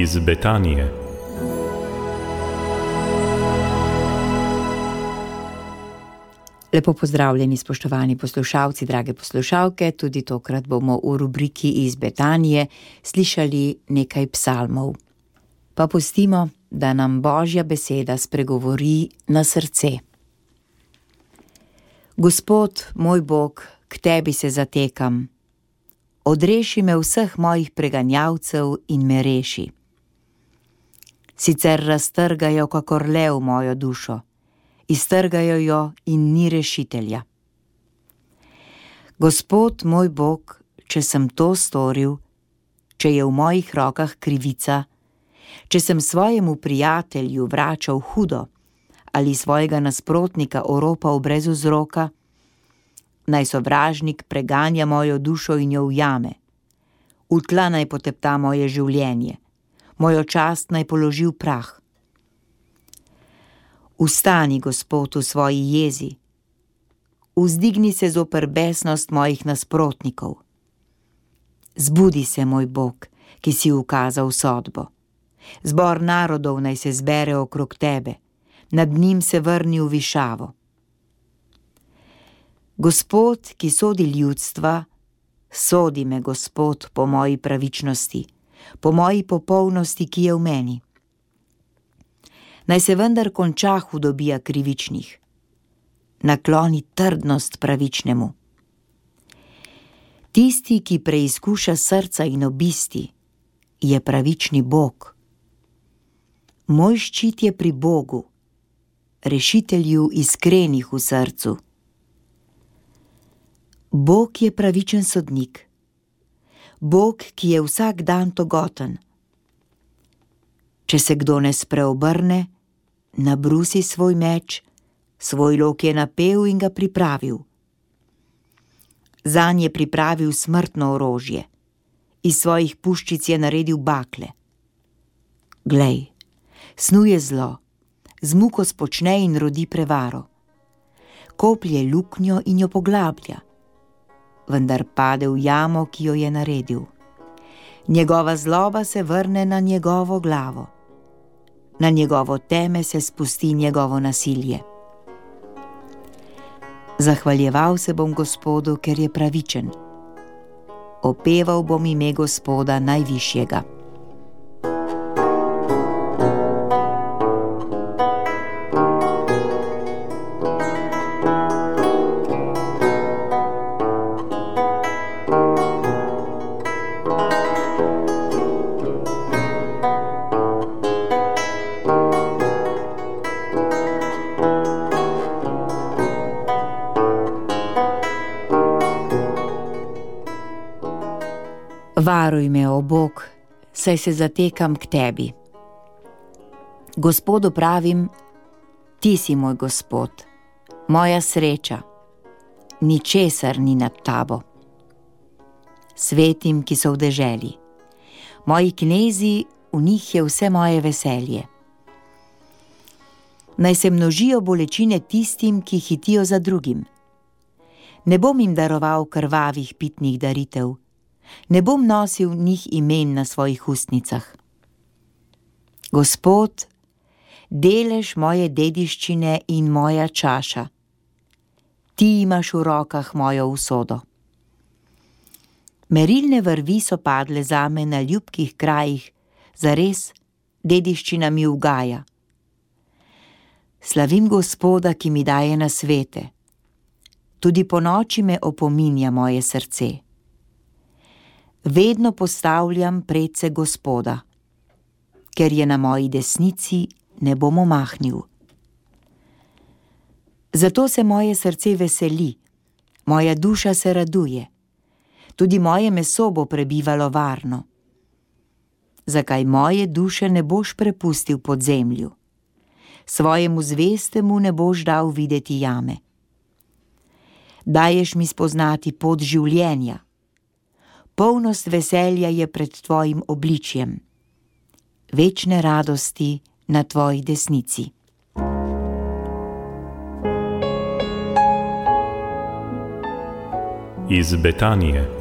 iz Betanije. Lepo pozdravljeni, spoštovani poslušalci, drage poslušalke. Tudi tokrat bomo v rubriki iz Betanije slišali nekaj psalmov. Pa pustimo, da nam Božja beseda spregovori na srce. Gospod, moj Bog, k tebi se zatekam. Odreši me vseh mojih preganjavcev in me reši. Sicer raztrgajo kakor lev mojo dušo. Iztrgajo jo in ni rešitelja. Gospod moj Bog, če sem to storil, če je v mojih rokah krivica, če sem svojemu prijatelju vračal hudo ali svojega nasprotnika oropal brez vzroka, naj sovražnik preganja mojo dušo in jo ujame, v tla naj potepta moje življenje, mojo čast naj položi v prah. Vstani, Gospod, v svoji jezi, vzdigni se zoper besnost mojih nasprotnikov. Zbudi se, moj Bog, ki si ukazal sodbo. Zbor narodov naj se zbere okrog tebe, nad njim se vrni v višavo. Gospod, ki sodi ljudstva, sodi me, Gospod, po moji pravičnosti, po moji popolnosti, ki je v meni naj se vendar konča hudobija krivičnih. Nakloni trdnost pravičnemu. Tisti, ki preizkuša srca in obisti, je pravični Bog. Moj ščit je pri Bogu, rešitelju iskrenih v srcu. Bog je pravičen sodnik, Bog, ki je vsak dan togoten. Če se kdo ne spreobrne, nabrusi svoj meč, svoj lok je napel in ga pripravil. Za nje je pripravil smrtno orožje, iz svojih puščic je naredil bakle. Glej, snuje zlo, z muko spočne in rodi prevaro, koplje luknjo in jo poglablja, vendar pade v jamo, ki jo je naredil. Njegova zloba se vrne na njegovo glavo na njegovo teme se spusti njegovo nasilje. Zahvaljeval se bom Gospodu, ker je pravičen. Opeval bom ime Gospoda najvišjega. Varuj me, o Bog, saj se zatekam k tebi. Gospodu pravim, ti si moj gospod, moja sreča, ničesar ni nad tabo. Svetim, ki so v deželi, moji knezi, v njih je vse moje veselje. Naj se množijo bolečine tistim, ki hitijo za drugim. Ne bom jim daroval krvavih pitnih daritev ne bom nosil njih imen na svojih ustnicah. Gospod, delež moje dediščine in moja čaša, ti imaš v rokah mojo usodo. Merilne vrvi so padle za me na ljubkih krajih, zares dediščina mi ugaja. Slavim Gospoda, ki mi daje na svete, tudi po noči me opominja moje srce vedno postavljam predse Gospoda, ker je na moji desnici, ne bom omahnil. Zato se moje srce veseli, moja duša se raduje, tudi moje meso bo prebivalo varno. Zakaj moje duše ne boš prepustil pod zemljo? Svojemu zvestemu ne boš dal videti jame. Daješ mi spoznati pot življenja polnost veselja je pred tvojim obličjem, večne radosti na tvoji desnici. Iz Betanije.